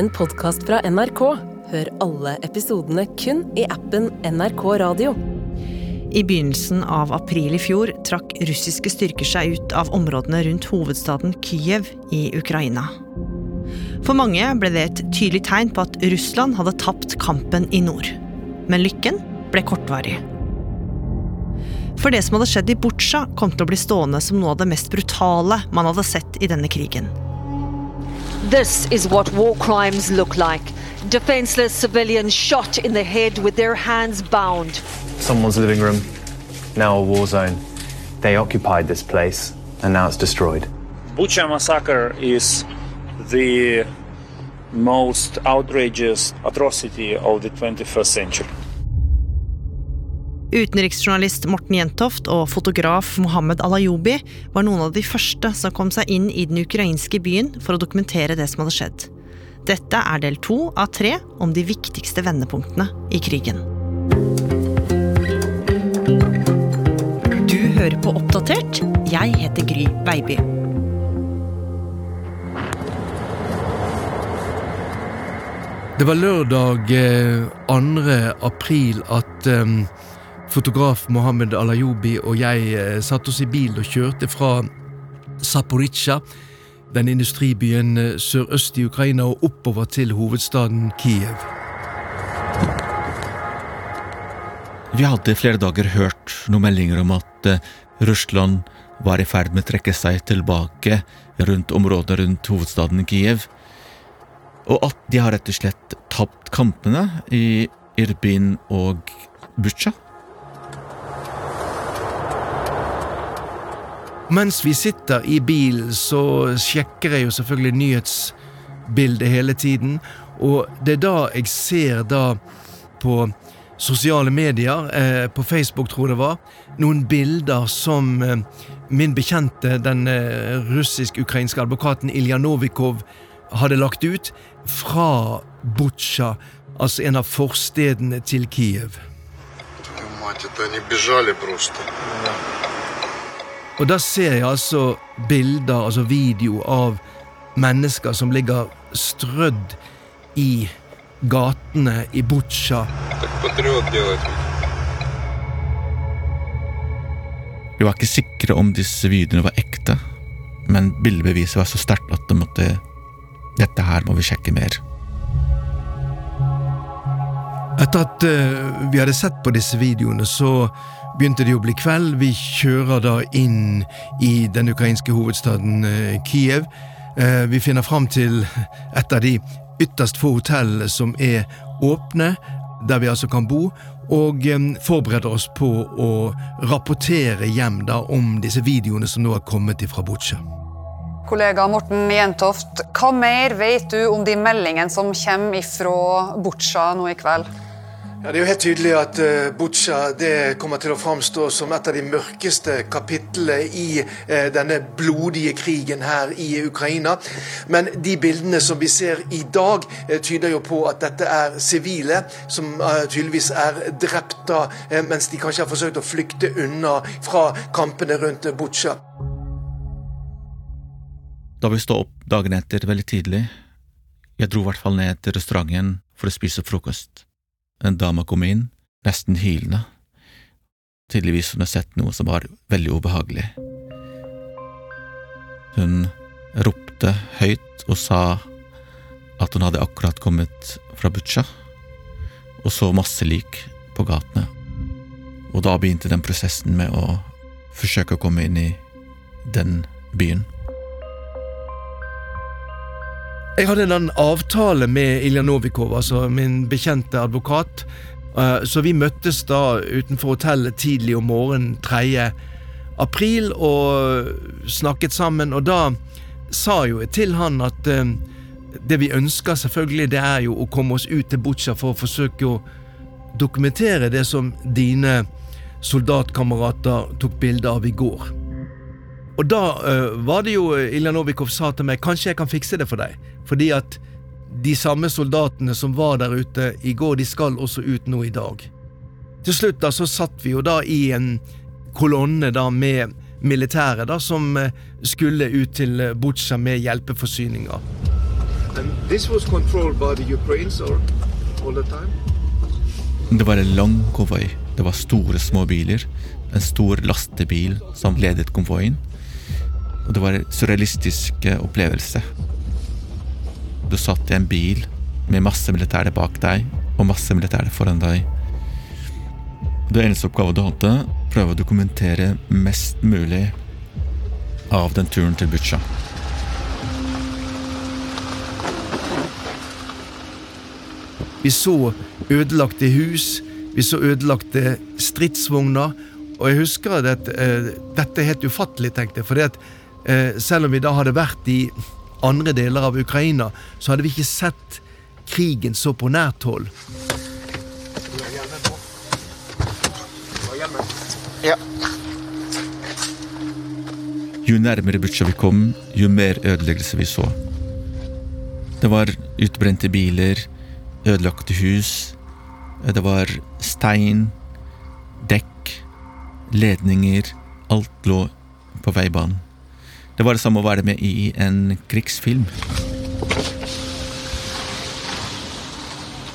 en podkast fra NRK. Hør alle episodene kun i appen NRK Radio. I begynnelsen av april i fjor trakk russiske styrker seg ut av områdene rundt hovedstaden Kyiv i Ukraina. For mange ble det et tydelig tegn på at Russland hadde tapt kampen i nord. Men lykken ble kortvarig. For det som hadde skjedd i Butsja, kom til å bli stående som noe av det mest brutale man hadde sett i denne krigen. This is what war crimes look like. Defenseless civilians shot in the head with their hands bound. Someone's living room, now a war zone. They occupied this place, and now it's destroyed. Bucha massacre is the most outrageous atrocity of the 21st century. Utenriksjournalist Morten Jentoft og fotograf Mohammed Alayobi var noen av de første som kom seg inn i den ukrainske byen for å dokumentere det som hadde skjedd. Dette er del to av tre om de viktigste vendepunktene i krigen. Du hører på Oppdatert. Jeg heter Gry Baby. Det var lørdag 2. april at um, fotograf Mohammed Alayobi og jeg uh, satte oss i bil og kjørte fra Zaporizjzja, den industribyen uh, sørøst i Ukraina, og oppover til hovedstaden Kiev. Vi hadde flere dager hørt noen meldinger om at uh, Russland var i ferd med å trekke seg tilbake rundt området rundt hovedstaden Kiev og at de har rett og slett tapt kampene i Irbin og Butsja. Mens vi sitter i bilen, så sjekker jeg jo selvfølgelig nyhetsbildet hele tiden. Og det er da jeg ser da på sosiale medier, eh, på Facebook tror jeg det var, noen bilder som eh, min bekjente, den eh, russisk-ukrainske advokaten Ilja Novikov, hadde lagt ut fra Butsja, altså en av forstedene til Kiev. Og da ser jeg altså bilder, altså video, av mennesker som ligger strødd i gatene i Butsja. Vi var ikke sikre om disse videoene var ekte, men bildebeviset var så sterkt at det måtte dette her må vi sjekke mer. Etter at uh, vi hadde sett på disse videoene, så begynte det å bli kveld. Vi kjører da inn i den ukrainske hovedstaden uh, Kiev. Uh, vi finner fram til et av de ytterst få hotellene som er åpne, der vi altså kan bo, og um, forbereder oss på å rapportere hjem da om disse videoene som nå har kommet fra Butsja. Kollega Morten Jentoft, hva mer vet du om de meldingene som kommer fra Butsja nå i kveld? Ja, det er jo helt tydelig at uh, Butsja kommer til å framstå som et av de mørkeste kapitlene i uh, denne blodige krigen her i Ukraina. Men de bildene som vi ser i dag, uh, tyder jo på at dette er sivile som tydeligvis er drept da, mens de kanskje har forsøkt å flykte unna fra kampene rundt Butsja. Da vi stod opp dagen etter veldig tidlig, jeg dro i hvert fall ned til restauranten for å spise frokost. En dame kom inn, nesten hylende. Tydeligvis hun hadde sett noe som var veldig ubehagelig. Hun ropte høyt og sa at hun hadde akkurat kommet fra Butsja og så masse lik på gatene. Og da begynte den prosessen med å forsøke å komme inn i den byen. Jeg hadde en avtale med Ilja Novikov, altså min bekjente advokat. Eh, så vi møttes da utenfor hotellet tidlig om morgenen 3. april og snakket sammen. Og da sa jo jeg til han at eh, det vi ønsker selvfølgelig, det er jo å komme oss ut til Butsja for å forsøke å dokumentere det som dine soldatkamerater tok bilde av i går. Og da uh, var det jo Ilja Novikov sa til meg kanskje jeg kan fikse det for deg. Fordi at de samme soldatene som var der ute i går, de skal også ut nå i dag. Til slutt da så satt vi jo da i en kolonne da med militære da som skulle ut til Butsja med hjelpeforsyninger. And this was controlled by the Ukrainians or all the time? Det var en lang konvoi. Det var store, små biler. En stor lastebil som ledet konvoien. Og det var en surrealistisk opplevelse. Du satt i en bil med masse militære bak deg og masse militære foran deg. Det eneste oppgaven du hadde, prøve å dokumentere mest mulig av den turen til Butsja. Vi så ødelagte hus, vi så ødelagte stridsvogner. Og jeg husker at uh, dette er helt ufattelig, tenkte jeg. For uh, selv om vi da hadde vært i andre deler av Ukraina, så hadde vi ikke sett krigen så på nært hold. Ja. Jo nærmere Butsja vi kom, jo mer ødeleggelse vi så. Det var utbrente biler, ødelagte hus. Det var stein, dekk, ledninger. Alt lå på veibanen. Det var det samme å være med i en krigsfilm.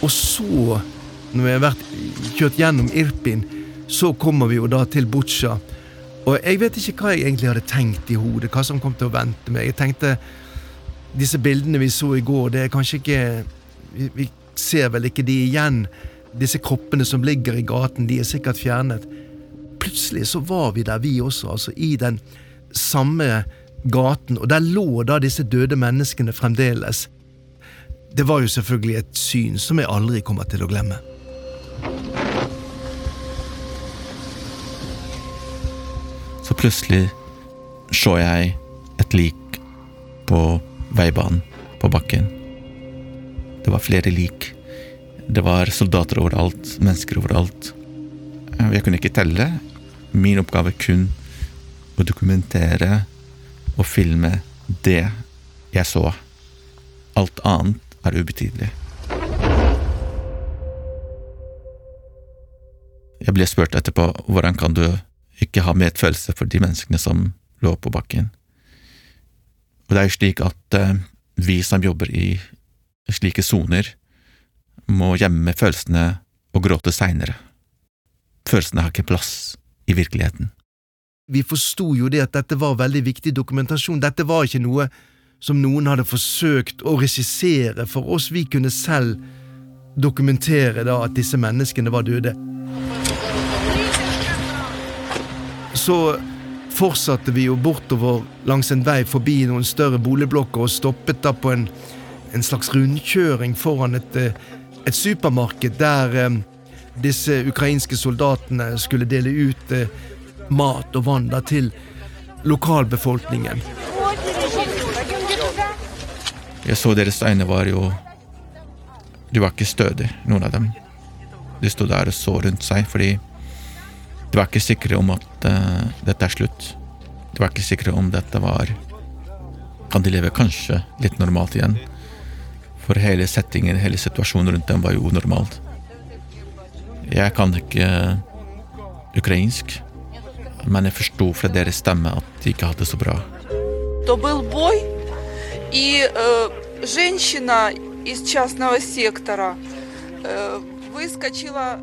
Og så, når vi har vært kjørt gjennom Irpin, så kommer vi jo da til Butsja. Og jeg vet ikke hva jeg egentlig hadde tenkt i hodet, hva som kom til å vente meg. Jeg tenkte disse bildene vi så i går, det er kanskje ikke Vi, vi ser vel ikke de igjen. Disse kroppene som ligger i gaten, de er sikkert fjernet. Plutselig så var vi der, vi også, altså i den samme gaten, og der lå da disse døde menneskene fremdeles. Det var jo selvfølgelig et syn som jeg aldri kommer til å glemme. Så plutselig så jeg et lik på veibanen, på bakken. Det var flere lik. Det var soldater overalt, mennesker overalt. Jeg kunne ikke telle. Min oppgave kun å dokumentere og filme det jeg så. Alt annet er ubetydelig. Jeg ble spurt etterpå hvordan kan du ikke ha medfølelse for de menneskene som lå på bakken. Og det er jo slik at uh, vi som jobber i slike soner, må gjemme følelsene og gråte seinere. Følelsene har ikke plass i virkeligheten. Vi forsto jo det at dette var veldig viktig dokumentasjon. Dette var ikke noe som noen hadde forsøkt å regissere for oss. Vi kunne selv dokumentere da at disse menneskene var døde. Så fortsatte vi jo bortover langs en vei forbi noen større boligblokker og stoppet da på en, en slags rundkjøring foran et, et supermarked der eh, disse ukrainske soldatene skulle dele ut eh, mat og vann til lokalbefolkningen. Jeg så deres øyne var jo De var ikke stødige, noen av dem. De sto der og så rundt seg fordi de var ikke sikre om at uh, dette er slutt. De var ikke sikre om dette var Kan de leve kanskje litt normalt igjen? For hele settingen, hele situasjonen rundt dem var jo unormalt. Jeg kan ikke ukrainsk, men jeg forsto fra deres stemme at de ikke hadde det så bra. То был бой, и э, женщина из частного сектора э, выскочила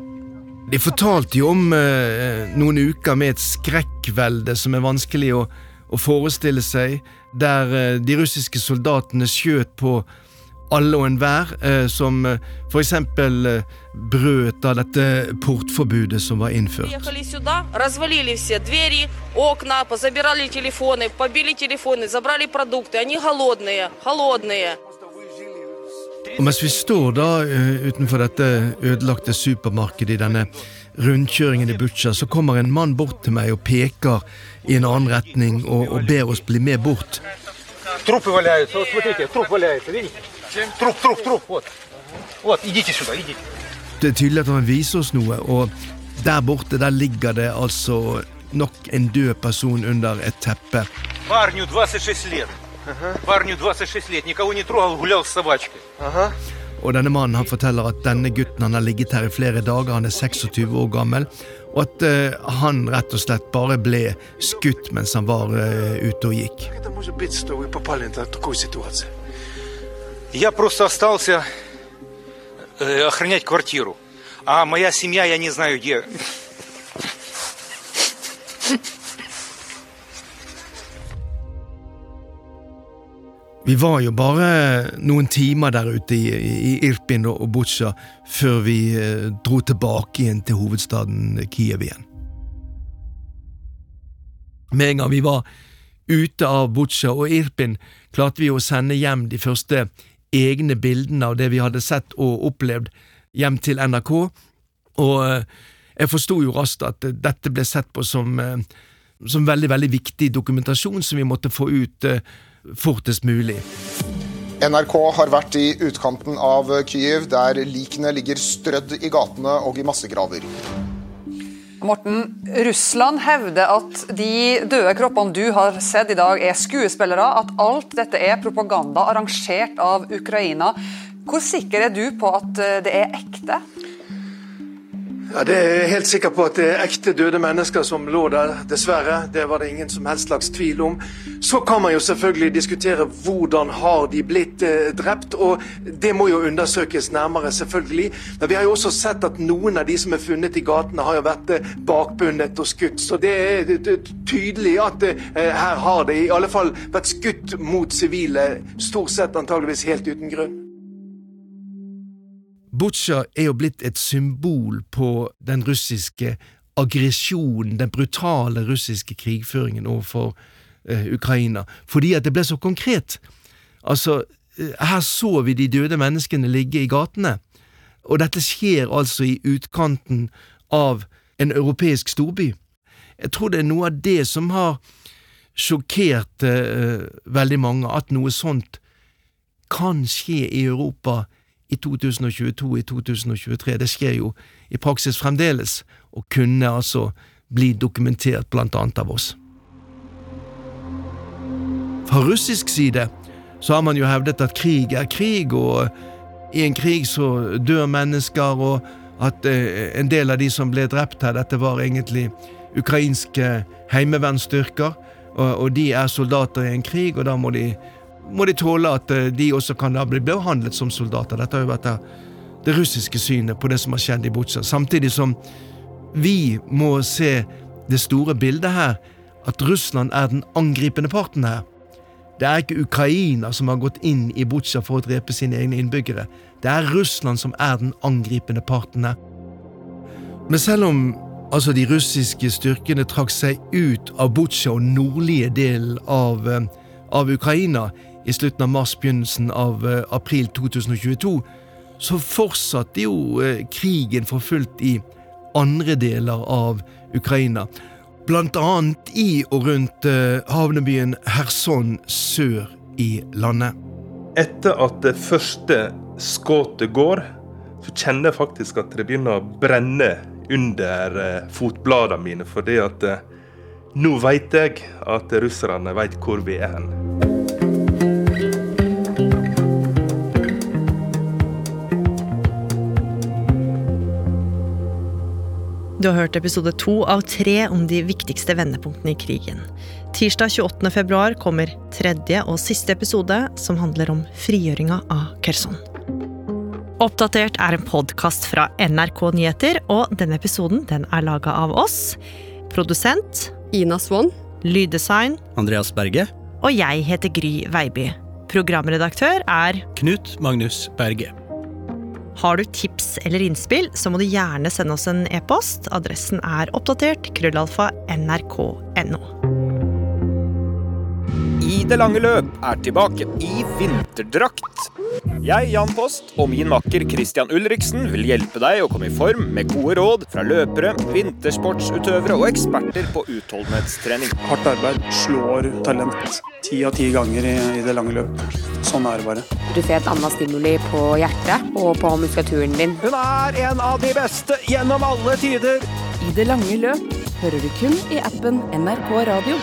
De fortalte jo om eh, noen uker med et skrekkvelde som er vanskelig å, å forestille seg, der eh, de russiske soldatene skjøt på alle og enhver, eh, som eh, for eksempel eh, brøt av dette portforbudet som var innført. Приехали сюда, развалили все двери, окна, позабирали телефоны, побили телефоны, забрали продукты. Они голодные, голодные. Og mens vi står da eh, utenfor dette ødelagte supermarkedet i denne rundkjøringen i Butsja, så kommer en mann bort til meg og peker i en annen retning og, og ber oss bli med bort. Трупы валяются, вот смотрите, труп валяется, видите? Труп, труп, труп, вот. Вот, идите сюда, идите. Det er tydelig at han viser oss noe, og der borte der ligger det altså nok en død person under et teppe. Парню 26 лет. Парню 26 лет, никого не трогал, гулял с собачкой. Og denne mannen han forteller at denne gutten han har ligget her i flere dager, han er 26 år gammel, og at eh, han rett og slett bare ble skutt mens han var eh, ute og gikk. Это может быть, Я просто остался э, охранять квартиру. А моя семья, я не знаю где. Vi var jo bare noen timer der ute i, i Irpin og Butsja før vi eh, dro tilbake igjen til hovedstaden Kiev igjen. Med en gang vi var ute av Butsja og Irpin, klarte vi å sende hjem de første egne bildene av det vi hadde sett og opplevd, hjem til NRK, og eh, jeg forsto jo raskt at dette ble sett på som, eh, som veldig, veldig viktig dokumentasjon som vi måtte få ut eh, fortest mulig. NRK har vært i utkanten av Kyiv, der likene ligger strødd i gatene og i massegraver. Morten, Russland hevder at de døde kroppene du har sett i dag er skuespillere, at alt dette er propaganda arrangert av Ukraina. Hvor sikker er du på at eh, det er ekte? Ja, Det er jeg helt sikker på at det er ekte døde mennesker som lå der, dessverre. Det var det ingen som helst slags tvil om. Så kan man jo selvfølgelig diskutere hvordan har de blitt eh, drept, og det må jo undersøkes nærmere, selvfølgelig. Men vi har jo også sett at noen av de som er funnet i gatene, har jo vært eh, bakbundet og skutt. Så det er tydelig at eh, her har det i alle fall vært skutt mot sivile, stort sett antageligvis helt uten grunn. Butsja er jo blitt et symbol på den russiske aggresjonen, den brutale russiske krigføringen overfor eh, Ukraina, fordi at det ble så konkret. Altså, eh, her så vi de døde menneskene ligge i gatene, og dette skjer altså i utkanten av en europeisk storby. Jeg tror det er noe av det som har sjokkert eh, veldig mange, at noe sånt kan skje i Europa i 2022, i 2023. Det skjer jo i praksis fremdeles, og kunne altså bli dokumentert blant annet av oss. Fra russisk side så har man jo hevdet at krig er krig, og i en krig så dør mennesker, og at eh, en del av de som ble drept her, dette var egentlig ukrainske heimevernsstyrker, og, de er soldater i en krig, og da må de må de tåle at eh, de også kan bli behandlet som soldater. Dette har jo vært det russiske synet på det som har skjedd i Butsja. Samtidig som vi må se det store bildet her, at Russland er den angripende parten her. Det er ikke Ukraina som har gått inn i Butsja for å drepe sine egne innbyggere. Det er Russland som er den angripende parten her. Men selv om altså de russiske styrkene trakk seg ut av Butsja og nordlige delen av, eh, av Ukraina i slutten av mars, begynnelsen av uh, april 2022, så fortsatte jo uh, krigen for fullt i andre deler av Ukraina. Blant annet i og rundt uh, havnebyen Kherson sør i landet. Etter at det første skuddet går, så kjenner jeg faktisk at det begynner å brenne under fotbladene mine. Fordi at nå vet jeg at russerne vet hvor vi er hen. Du har hørt episode to av tre om de viktigste vendepunktene i krigen. Tirsdag 28. februar kommer tredje og siste episode, som handler om frigjøringa av Kherson. Oppdatert er en podkast fra NRK Nyheter, og denne episoden den er laga av oss. Produsent Ina Swann. Lyddesign Andreas Berge. Og jeg heter Gry Veiby. Programredaktør er Knut Magnus Berge. Har du tips eller innspill, så må du gjerne sende oss en e-post. Adressen er oppdatert krøllalfa nrk.no. I det lange løp er tilbake i vinterdrakt. Jeg, Jan Post, og min makker Christian Ulriksen vil hjelpe deg å komme i form med gode råd fra løpere, vintersportsutøvere og eksperter på utholdenhetstrening. Hardt arbeid slår talent ti av ti ganger i, i, det lange løp. Sånn er det bare. Du får et annet stimuli på hjertet og på muskulaturen din. Hun er en av de beste gjennom alle tider! I det lange løp hører du kun i appen NRK Radio.